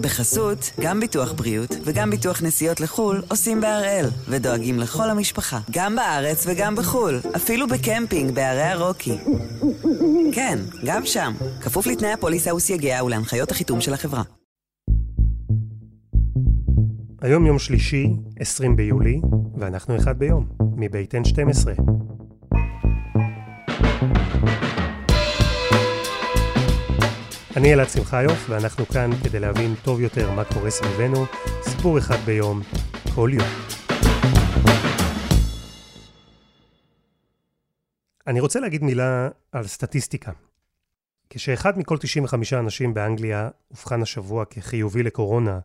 בחסות, גם ביטוח בריאות וגם ביטוח נסיעות לחו"ל עושים בהראל, ודואגים לכל המשפחה, גם בארץ וגם בחו"ל, אפילו בקמפינג בערי הרוקי. כן, גם שם, כפוף לתנאי הפוליסה וסייגיה ולהנחיות החיתום של החברה. היום יום שלישי, 20 ביולי, ואנחנו אחד ביום, מבית N12. אני אלעד שמחיוף, ואנחנו כאן כדי להבין טוב יותר מה קורה סביבנו, סיפור אחד ביום, כל יום. אני רוצה להגיד מילה על סטטיסטיקה. כשאחד מכל 95 אנשים באנגליה אובחן השבוע כחיובי לקורונה,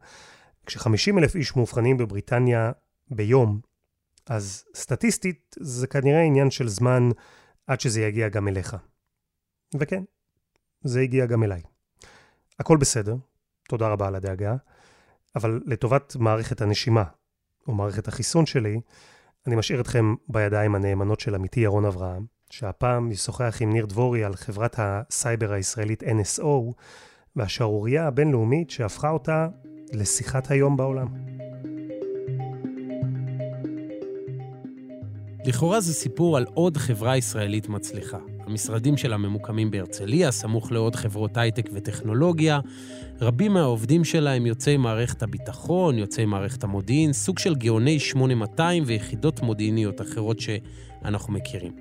כש-50 אלף איש מאובחנים בבריטניה ביום, אז סטטיסטית זה כנראה עניין של זמן עד שזה יגיע גם אליך. וכן, זה הגיע גם אליי. הכל בסדר, תודה רבה על הדאגה, אבל לטובת מערכת הנשימה, או מערכת החיסון שלי, אני משאיר אתכם בידיים הנאמנות של עמיתי ירון אברהם, שהפעם ישוחח עם ניר דבורי על חברת הסייבר הישראלית NSO, והשערורייה הבינלאומית שהפכה אותה לשיחת היום בעולם. לכאורה זה סיפור על עוד חברה ישראלית מצליחה. המשרדים שלה ממוקמים בהרצליה, סמוך לעוד חברות הייטק וטכנולוגיה. רבים מהעובדים שלה הם יוצאי מערכת הביטחון, יוצאי מערכת המודיעין, סוג של גאוני 8200 ויחידות מודיעיניות אחרות שאנחנו מכירים.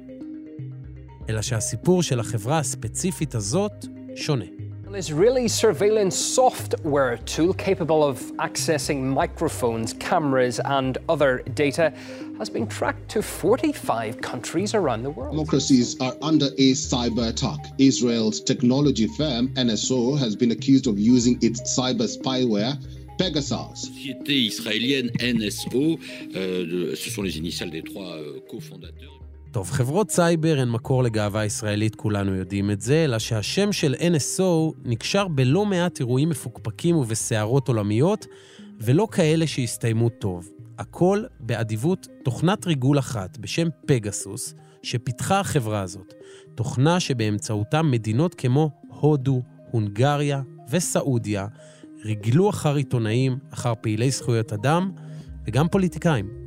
אלא שהסיפור של החברה הספציפית הזאת שונה. Israeli surveillance software tool capable of accessing microphones, cameras, and other data has been tracked to 45 countries around the world. Democracies are under a cyber attack. Israel's technology firm NSO has been accused of using its cyber spyware Pegasus. Société israélienne NSO, euh, ce sont les initiales des trois euh, cofondateurs. טוב, חברות סייבר הן מקור לגאווה ישראלית, כולנו יודעים את זה, אלא שהשם של NSO נקשר בלא מעט אירועים מפוקפקים ובסערות עולמיות, ולא כאלה שהסתיימו טוב. הכל באדיבות תוכנת ריגול אחת בשם פגסוס, שפיתחה החברה הזאת. תוכנה שבאמצעותה מדינות כמו הודו, הונגריה וסעודיה ריגלו אחר עיתונאים, אחר פעילי זכויות אדם וגם פוליטיקאים.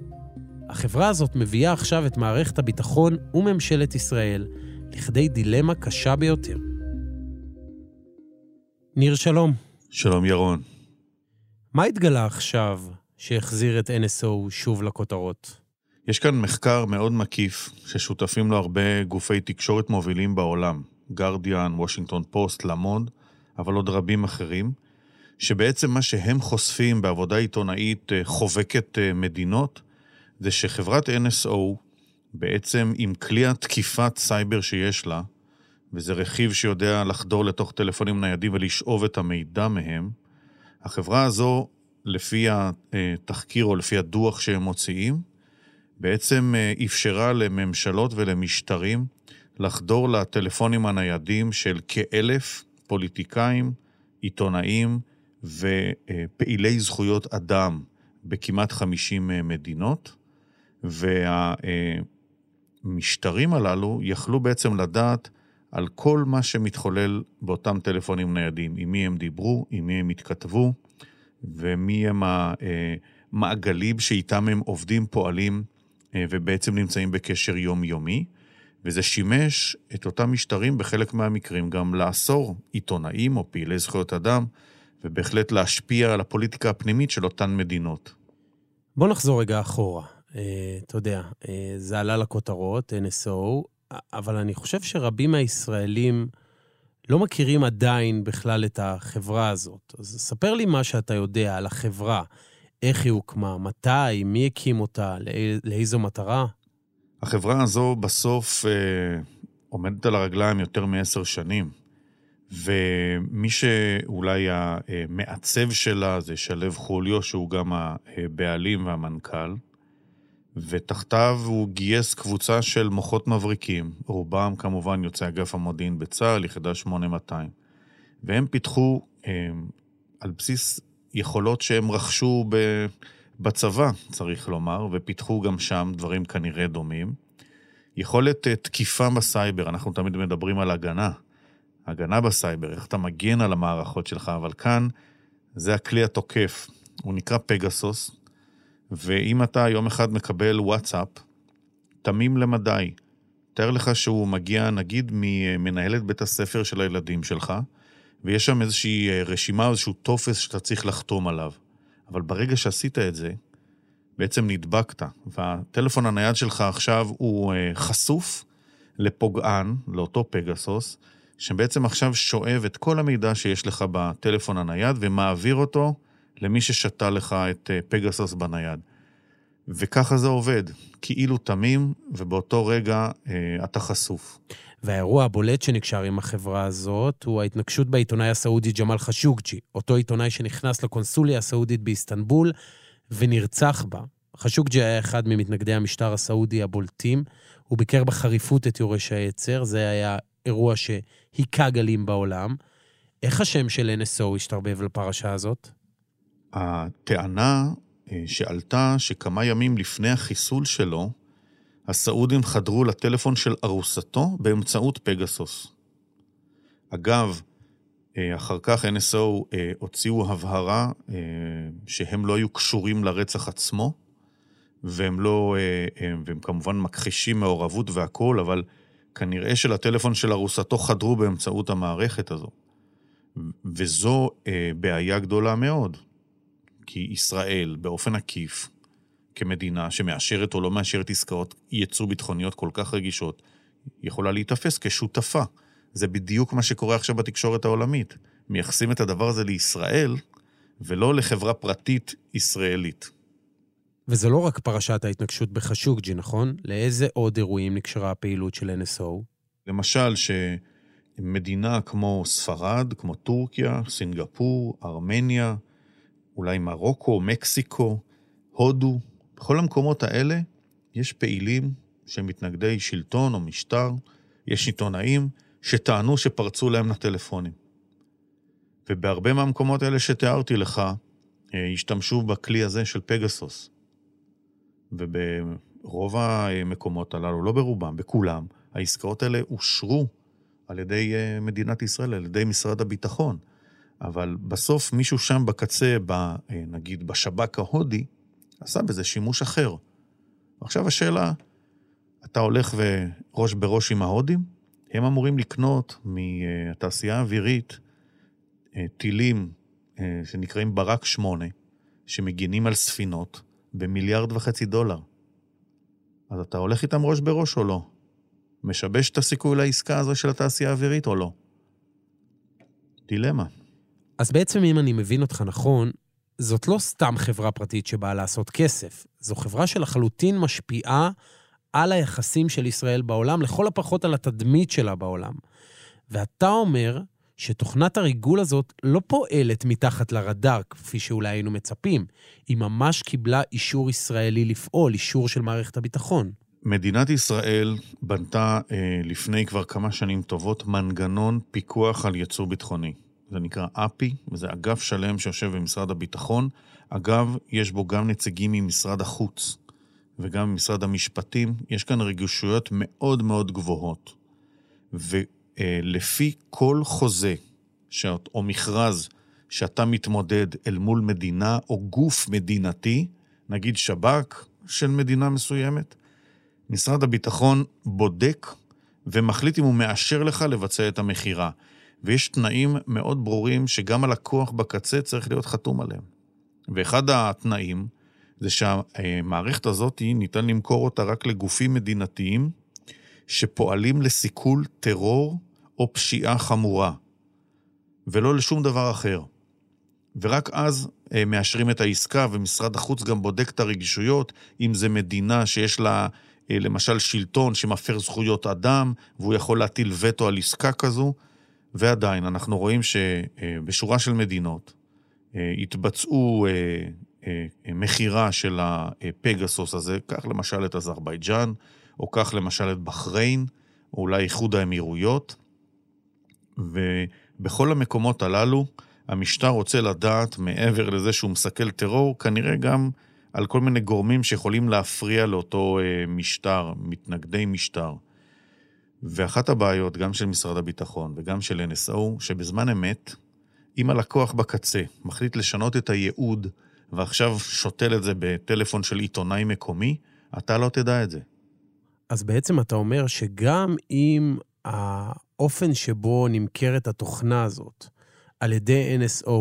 החברה הזאת מביאה עכשיו את מערכת הביטחון וממשלת ישראל לכדי דילמה קשה ביותר. ניר שלום. שלום ירון. מה התגלה עכשיו שהחזיר את NSO שוב לכותרות? יש כאן מחקר מאוד מקיף ששותפים לו הרבה גופי תקשורת מובילים בעולם, גרדיאן, וושינגטון פוסט, למונד, אבל עוד רבים אחרים, שבעצם מה שהם חושפים בעבודה עיתונאית אה, חובקת אה, מדינות, זה שחברת NSO, בעצם עם כלי התקיפת סייבר שיש לה, וזה רכיב שיודע לחדור לתוך טלפונים ניידים ולשאוב את המידע מהם, החברה הזו, לפי התחקיר או לפי הדוח שהם מוציאים, בעצם אה, אפשרה לממשלות ולמשטרים לחדור לטלפונים הניידים של כאלף פוליטיקאים, עיתונאים ופעילי זכויות אדם בכמעט 50 אה, מדינות, והמשטרים הללו יכלו בעצם לדעת על כל מה שמתחולל באותם טלפונים ניידים, עם מי הם דיברו, עם מי הם התכתבו, ומי הם המעגלים שאיתם הם עובדים, פועלים, אה, ובעצם נמצאים בקשר יומיומי. וזה שימש את אותם משטרים בחלק מהמקרים גם לאסור עיתונאים או פעילי זכויות אדם, ובהחלט להשפיע על הפוליטיקה הפנימית של אותן מדינות. בוא נחזור רגע אחורה. אה, אתה יודע, אה, זה עלה לכותרות, NSO, אבל אני חושב שרבים מהישראלים לא מכירים עדיין בכלל את החברה הזאת. אז ספר לי מה שאתה יודע על החברה, איך היא הוקמה, מתי, מי הקים אותה, לאיזו מטרה. החברה הזו בסוף אה, עומדת על הרגליים יותר מעשר שנים, ומי שאולי המעצב שלה זה שלו חוליו, שהוא גם הבעלים והמנכ"ל. ותחתיו הוא גייס קבוצה של מוחות מבריקים, רובם כמובן יוצאי אגף המודיעין בצה"ל, יחידה 8200. והם פיתחו אה, על בסיס יכולות שהם רכשו ב, בצבא, צריך לומר, ופיתחו גם שם דברים כנראה דומים. יכולת אה, תקיפה בסייבר, אנחנו תמיד מדברים על הגנה. הגנה בסייבר, איך אתה מגן על המערכות שלך, אבל כאן זה הכלי התוקף. הוא נקרא פגסוס, ואם אתה יום אחד מקבל וואטסאפ, תמים למדי, תאר לך שהוא מגיע, נגיד, ממנהלת בית הספר של הילדים שלך, ויש שם איזושהי אה, רשימה איזשהו טופס שאתה צריך לחתום עליו. אבל ברגע שעשית את זה, בעצם נדבקת, והטלפון הנייד שלך עכשיו הוא אה, חשוף לפוגען, לאותו פגסוס, שבעצם עכשיו שואב את כל המידע שיש לך בטלפון הנייד ומעביר אותו למי ששתה לך את אה, פגסוס בנייד. וככה זה עובד, כאילו תמים, ובאותו רגע אה, אתה חשוף. והאירוע הבולט שנקשר עם החברה הזאת הוא ההתנגשות בעיתונאי הסעודי ג'מאל חשוקג'י, אותו עיתונאי שנכנס לקונסוליה הסעודית באיסטנבול ונרצח בה. חשוקג'י היה אחד ממתנגדי המשטר הסעודי הבולטים, הוא ביקר בחריפות את יורש העצר, זה היה אירוע שהיכה גלים בעולם. איך השם של NSO השתרבב לפרשה הזאת? הטענה אה, שעלתה שכמה ימים לפני החיסול שלו, הסעודים חדרו לטלפון של ארוסתו באמצעות פגסוס. אגב, אה, אחר כך NSO אה, הוציאו הבהרה שהם לא היו קשורים לרצח עצמו, והם לא, והם כמובן מכחישים מעורבות והכול, אבל כנראה שלטלפון של ארוסתו חדרו באמצעות המערכת הזו. וזו בעיה גדולה מאוד. כי ישראל, באופן עקיף, כמדינה שמאשרת או לא מאשרת עסקאות ייצוא ביטחוניות כל כך רגישות, יכולה להיתפס כשותפה. זה בדיוק מה שקורה עכשיו בתקשורת העולמית. מייחסים את הדבר הזה לישראל, ולא לחברה פרטית ישראלית. וזה לא רק פרשת ההתנגשות בחשוקג'י, נכון? לאיזה עוד אירועים נקשרה הפעילות של NSO? למשל, שמדינה כמו ספרד, כמו טורקיה, סינגפור, ארמניה, אולי מרוקו, מקסיקו, הודו, בכל המקומות האלה יש פעילים שהם מתנגדי שלטון או משטר, יש עיתונאים שטענו שפרצו להם לטלפונים. ובהרבה מהמקומות האלה שתיארתי לך, אה, השתמשו בכלי הזה של פגסוס. וברוב המקומות הללו, לא ברובם, בכולם, העסקאות האלה אושרו על ידי אה, מדינת ישראל, על ידי משרד הביטחון. אבל בסוף מישהו שם בקצה, ב, אה, נגיד בשב"כ ההודי, עשה בזה שימוש אחר. עכשיו השאלה, אתה הולך וראש בראש עם ההודים? הם אמורים לקנות מהתעשייה האווירית אה, טילים אה, שנקראים ברק 8, שמגינים על ספינות במיליארד וחצי דולר. אז אתה הולך איתם ראש בראש או לא? משבש את הסיכוי לעסקה הזו של התעשייה האווירית או לא? דילמה. אז בעצם, אם אני מבין אותך נכון, זאת לא סתם חברה פרטית שבאה לעשות כסף, זו חברה שלחלוטין משפיעה על היחסים של ישראל בעולם, לכל הפחות על התדמית שלה בעולם. ואתה אומר שתוכנת הריגול הזאת לא פועלת מתחת לרדאר, כפי שאולי היינו מצפים. היא ממש קיבלה אישור ישראלי לפעול, אישור של מערכת הביטחון. מדינת ישראל בנתה אה, לפני כבר כמה שנים טובות מנגנון פיקוח על ייצוא ביטחוני. זה נקרא אפי, וזה אגף שלם שיושב במשרד הביטחון. אגב, יש בו גם נציגים ממשרד החוץ וגם ממשרד המשפטים. יש כאן רגישויות מאוד מאוד גבוהות. ולפי כל חוזה שאת, או מכרז שאתה מתמודד אל מול מדינה או גוף מדינתי, נגיד שב"כ של מדינה מסוימת, משרד הביטחון בודק ומחליט אם הוא מאשר לך לבצע את המכירה. ויש תנאים מאוד ברורים שגם הלקוח בקצה צריך להיות חתום עליהם. ואחד התנאים זה שהמערכת הזאת, ניתן למכור אותה רק לגופים מדינתיים שפועלים לסיכול טרור או פשיעה חמורה, ולא לשום דבר אחר. ורק אז אה, מאשרים את העסקה, ומשרד החוץ גם בודק את הרגישויות, אם זה מדינה שיש לה אה, למשל שלטון שמפר זכויות אדם, והוא יכול להטיל וטו על עסקה כזו, ועדיין, אנחנו רואים שבשורה של מדינות אה, התבצעו אה, אה, מכירה של הפגסוס הזה, קח למשל את אזרבייג'אן, או קח למשל את בחריין, או אולי איחוד האמירויות, ובכל המקומות הללו, המשטר רוצה לדעת, מעבר לזה שהוא מסכל טרור, כנראה גם על כל מיני גורמים שיכולים להפריע לאותו משטר, מתנגדי משטר. ואחת הבעיות, גם של משרד הביטחון וגם של NSO, שבזמן אמת, אם הלקוח בקצה מחליט לשנות את הייעוד ועכשיו שותל את זה בטלפון של עיתונאי מקומי, אתה לא תדע את זה. אז בעצם אתה אומר שגם אם האופן שבו נמכרת התוכנה הזאת על ידי NSO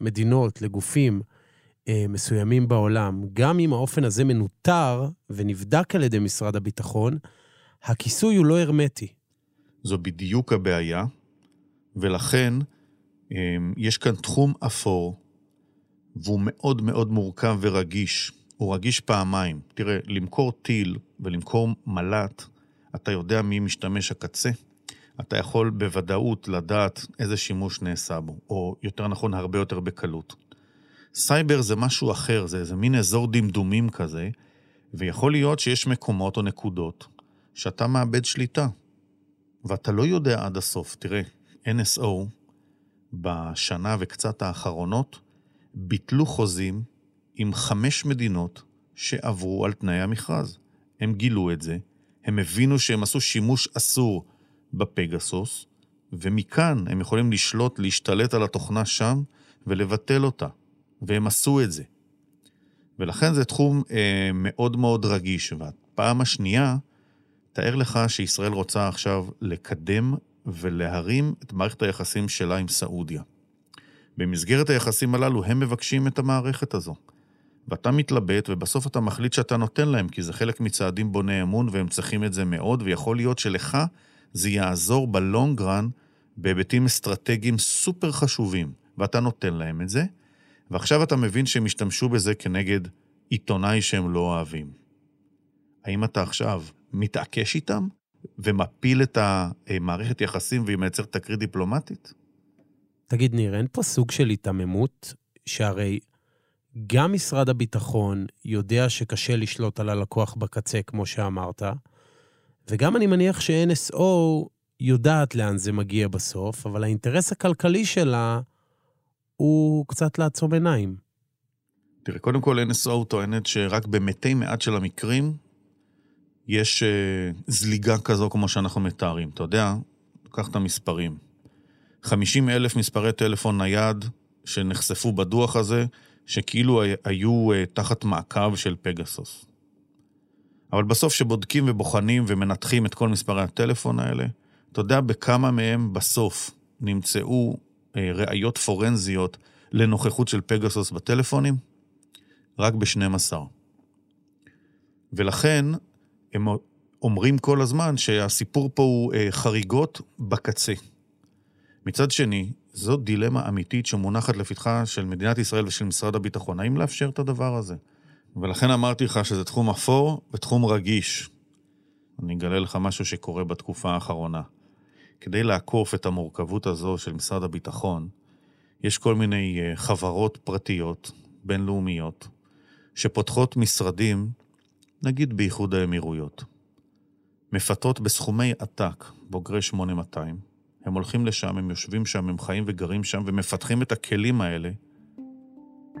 למדינות, לגופים אה, מסוימים בעולם, גם אם האופן הזה מנוטר ונבדק על ידי משרד הביטחון, הכיסוי הוא לא הרמטי. זו בדיוק הבעיה, ולכן אה, יש כאן תחום אפור, והוא מאוד מאוד מורכב ורגיש. הוא רגיש פעמיים. תראה, למכור טיל ולמכור מל"ט, אתה יודע מי משתמש הקצה, אתה יכול בוודאות לדעת איזה שימוש נעשה בו, או יותר נכון, הרבה יותר בקלות. סייבר זה משהו אחר, זה איזה מין אזור דמדומים כזה, ויכול להיות שיש מקומות או נקודות שאתה מאבד שליטה, ואתה לא יודע עד הסוף. תראה, NSO בשנה וקצת האחרונות ביטלו חוזים עם חמש מדינות שעברו על תנאי המכרז. הם גילו את זה, הם הבינו שהם עשו שימוש אסור בפגסוס, ומכאן הם יכולים לשלוט, להשתלט על התוכנה שם ולבטל אותה. והם עשו את זה. ולכן זה תחום אה, מאוד מאוד רגיש. והפעם השנייה, תאר לך שישראל רוצה עכשיו לקדם ולהרים את מערכת היחסים שלה עם סעודיה. במסגרת היחסים הללו הם מבקשים את המערכת הזו. ואתה מתלבט, ובסוף אתה מחליט שאתה נותן להם, כי זה חלק מצעדים בוני אמון, והם צריכים את זה מאוד, ויכול להיות שלך זה יעזור בלונג רן בהיבטים אסטרטגיים סופר חשובים, ואתה נותן להם את זה, ועכשיו אתה מבין שהם השתמשו בזה כנגד עיתונאי שהם לא אוהבים. האם אתה עכשיו מתעקש איתם ומפיל את המערכת יחסים והיא מייצרת תקרית דיפלומטית? תגיד, ניר, אין פה סוג של היתממות, שהרי גם משרד הביטחון יודע שקשה לשלוט על הלקוח בקצה, כמו שאמרת, וגם אני מניח ש-NSO יודעת לאן זה מגיע בסוף, אבל האינטרס הכלכלי שלה הוא קצת לעצום עיניים. תראה, קודם כל NSO טוענת שרק במתי מעט של המקרים יש uh, זליגה כזו כמו שאנחנו מתארים. אתה יודע, קח את המספרים. 50 אלף מספרי טלפון נייד שנחשפו בדוח הזה, שכאילו היו uh, תחת מעקב של פגסוס. אבל בסוף כשבודקים ובוחנים ומנתחים את כל מספרי הטלפון האלה, אתה יודע בכמה מהם בסוף נמצאו אה, ראיות פורנזיות לנוכחות של פגסוס בטלפונים? רק ב-12. ולכן הם אומרים כל הזמן שהסיפור פה הוא אה, חריגות בקצה. מצד שני, זו דילמה אמיתית שמונחת לפתחה של מדינת ישראל ושל משרד הביטחון. האם לאפשר את הדבר הזה? ולכן אמרתי לך שזה תחום אפור ותחום רגיש. אני אגלה לך משהו שקורה בתקופה האחרונה. כדי לעקוף את המורכבות הזו של משרד הביטחון, יש כל מיני אה, חברות פרטיות, בינלאומיות, שפותחות משרדים, נגיד באיחוד האמירויות. מפתות בסכומי עתק, בוגרי 8200, הם הולכים לשם, הם יושבים שם, הם חיים וגרים שם, ומפתחים את הכלים האלה,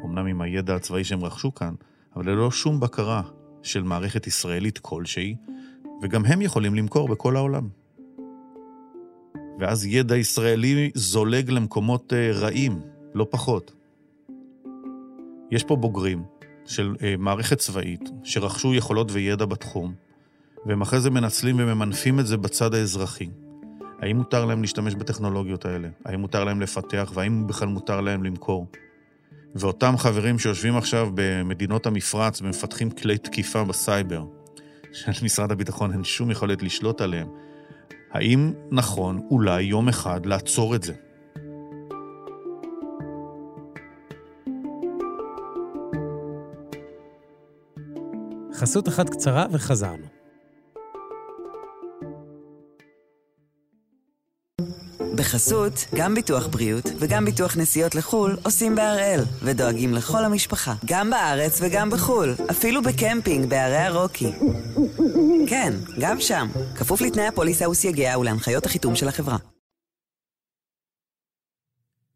אמנם עם הידע הצבאי שהם רכשו כאן, אבל ללא שום בקרה של מערכת ישראלית כלשהי, וגם הם יכולים למכור בכל העולם. ואז ידע ישראלי זולג למקומות אה, רעים, לא פחות. יש פה בוגרים של אה, מערכת צבאית שרכשו יכולות וידע בתחום, והם אחרי זה מנצלים וממנפים את זה בצד האזרחי. האם מותר להם להשתמש בטכנולוגיות האלה? האם מותר להם לפתח? והאם בכלל מותר להם למכור? ואותם חברים שיושבים עכשיו במדינות המפרץ ומפתחים כלי תקיפה בסייבר, שלמשרד הביטחון אין שום יכולת לשלוט עליהם, האם נכון אולי יום אחד לעצור את זה? חסות אחת קצרה וחזרנו. בחסות, גם ביטוח בריאות וגם ביטוח נסיעות לחו"ל עושים בהראל, ודואגים לכל המשפחה, גם בארץ וגם בחו"ל, אפילו בקמפינג בערי הרוקי. כן, גם שם, כפוף לתנאי הפוליסה וסייגיה ולהנחיות החיתום של החברה.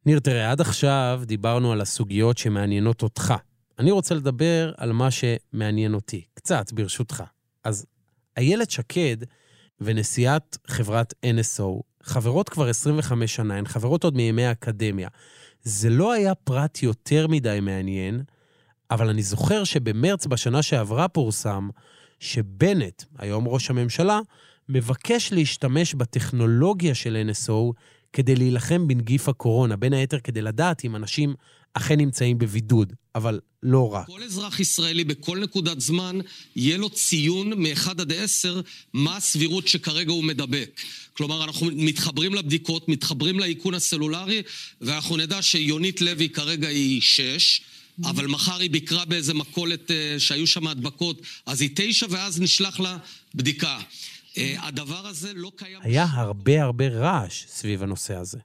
ניר, תראה, עד עכשיו דיברנו על הסוגיות שמעניינות אותך. אני רוצה לדבר על מה שמעניין אותי, קצת, ברשותך. אז איילת שקד ונשיאת חברת NSO חברות כבר 25 שנה, הן חברות עוד מימי האקדמיה. זה לא היה פרט יותר מדי מעניין, אבל אני זוכר שבמרץ בשנה שעברה פורסם שבנט, היום ראש הממשלה, מבקש להשתמש בטכנולוגיה של NSO כדי להילחם בנגיף הקורונה, בין היתר כדי לדעת אם אנשים אכן נמצאים בבידוד, אבל לא רק. כל אזרח ישראלי בכל נקודת זמן, יהיה לו ציון מ-1 עד 10, מה הסבירות שכרגע הוא מדבק. כלומר, אנחנו מתחברים לבדיקות, מתחברים לאיכון הסלולרי, ואנחנו נדע שיונית לוי כרגע היא 6, אבל מחר היא ביקרה באיזה מכולת אה, שהיו שם הדבקות, אז היא 9, ואז נשלח לה בדיקה. אה, הדבר הזה לא קיים... היה הרבה הרבה רעש סביב הנושא הזה.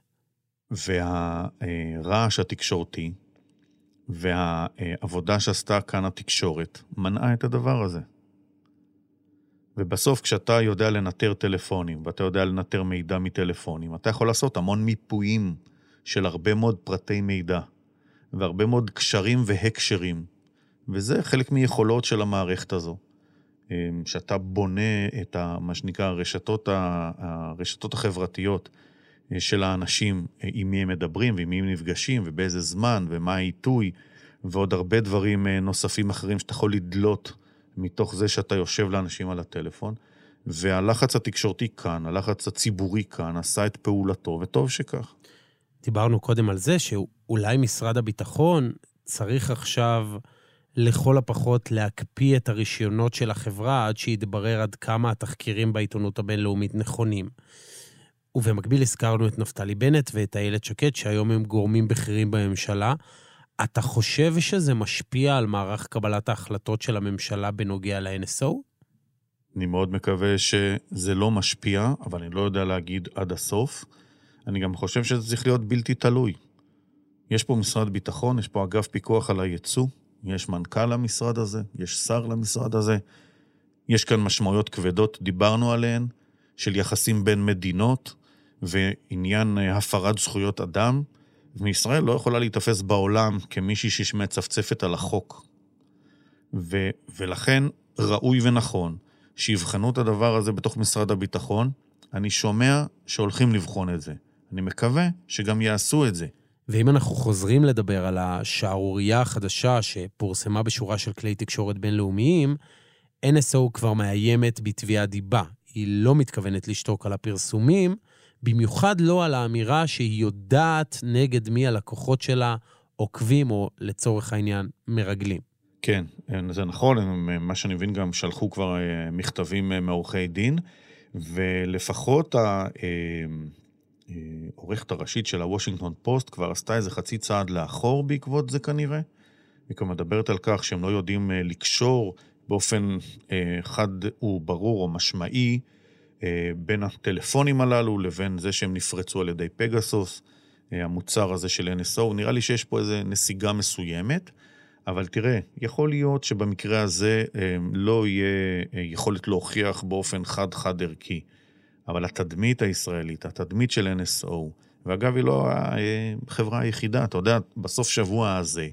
והרעש התקשורתי והעבודה שעשתה כאן התקשורת מנעה את הדבר הזה. ובסוף, כשאתה יודע לנטר טלפונים, ואתה יודע לנטר מידע מטלפונים, אתה יכול לעשות המון מיפויים של הרבה מאוד פרטי מידע, והרבה מאוד קשרים והקשרים, וזה חלק מיכולות של המערכת הזו. שאתה בונה את ה, מה שנקרא הרשתות, הרשתות החברתיות של האנשים, עם מי הם מדברים ועם מי הם נפגשים ובאיזה זמן ומה העיתוי ועוד הרבה דברים נוספים אחרים שאתה יכול לדלות מתוך זה שאתה יושב לאנשים על הטלפון. והלחץ התקשורתי כאן, הלחץ הציבורי כאן, עשה את פעולתו, וטוב שכך. דיברנו קודם על זה שאולי משרד הביטחון צריך עכשיו לכל הפחות להקפיא את הרישיונות של החברה עד שיתברר עד כמה התחקירים בעיתונות הבינלאומית נכונים. ובמקביל הזכרנו את נפתלי בנט ואת איילת שקד, שהיום הם גורמים בכירים בממשלה. אתה חושב שזה משפיע על מערך קבלת ההחלטות של הממשלה בנוגע ל-NSO? אני מאוד מקווה שזה לא משפיע, אבל אני לא יודע להגיד עד הסוף. אני גם חושב שזה צריך להיות בלתי תלוי. יש פה משרד ביטחון, יש פה אגף פיקוח על הייצוא, יש מנכ"ל למשרד הזה, יש שר למשרד הזה. יש כאן משמעויות כבדות, דיברנו עליהן, של יחסים בין מדינות ועניין אה, הפרת זכויות אדם. וישראל לא יכולה להיתפס בעולם כמישהי שמצפצפת על החוק. ו, ולכן ראוי ונכון שיבחנו את הדבר הזה בתוך משרד הביטחון. אני שומע שהולכים לבחון את זה. אני מקווה שגם יעשו את זה. ואם אנחנו חוזרים לדבר על השערורייה החדשה שפורסמה בשורה של כלי תקשורת בינלאומיים, NSO כבר מאיימת בתביעת דיבה. היא לא מתכוונת לשתוק על הפרסומים, במיוחד לא על האמירה שהיא יודעת נגד מי הלקוחות שלה עוקבים, או לצורך העניין, מרגלים. כן, זה נכון, מה שאני מבין גם שלחו כבר אה, מכתבים אה, מעורכי דין, ולפחות. אה, העורכת הראשית של הוושינגטון פוסט כבר עשתה איזה חצי צעד לאחור בעקבות זה כנראה. היא כבר מדברת על כך שהם לא יודעים אה, לקשור באופן אה, חד וברור או משמעי אה, בין הטלפונים הללו לבין זה שהם נפרצו על ידי פגסוס, המוצר הזה של NSO. נראה לי שיש פה איזו נסיגה מסוימת, אבל תראה, יכול להיות שבמקרה הזה לא יהיה יכולת להוכיח באופן חד-חד ערכי. אבל התדמית הישראלית, התדמית של NSO, ואגב, היא לא החברה היחידה, אתה יודע, בסוף שבוע הזה,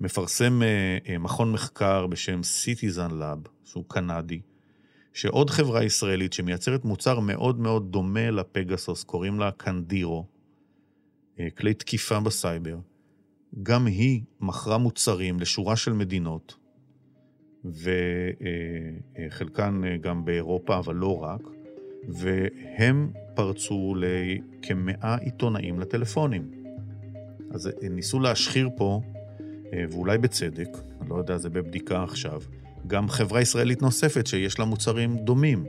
מפרסם אה, אה, מכון מחקר בשם Citizen Lab, שהוא קנדי, שעוד חברה ישראלית שמייצרת מוצר מאוד מאוד דומה לפגסוס, קוראים לה קנדירו, אה, כלי תקיפה בסייבר, גם היא מכרה מוצרים לשורה של מדינות, וחלקן גם באירופה, אבל לא רק, והם פרצו לכמאה עיתונאים לטלפונים. אז הם ניסו להשחיר פה, אה, ואולי בצדק, לא יודע, זה בבדיקה עכשיו, גם חברה ישראלית נוספת שיש לה מוצרים דומים.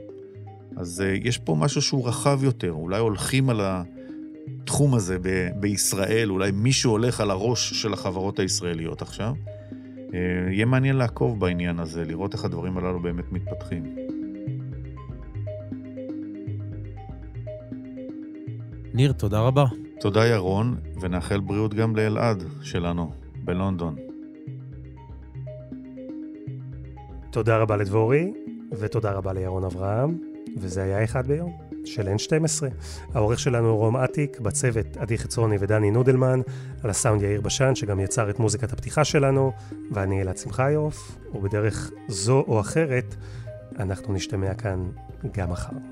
אז אה, יש פה משהו שהוא רחב יותר, אולי הולכים על התחום הזה ב- בישראל, אולי מישהו הולך על הראש של החברות הישראליות עכשיו. אה, יהיה מעניין לעקוב בעניין הזה, לראות איך הדברים הללו באמת מתפתחים. ניר, תודה רבה. תודה ירון, ונאחל בריאות גם לאלעד שלנו, בלונדון. תודה רבה לדבורי, ותודה רבה לירון אברהם, וזה היה אחד ביום, של N12. העורך שלנו הוא רום אטיק, בצוות עדי חצרוני ודני נודלמן, על הסאונד יאיר בשן, שגם יצר את מוזיקת הפתיחה שלנו, ואני אלעד שמחיוף, ובדרך זו או אחרת, אנחנו נשתמע כאן גם מחר.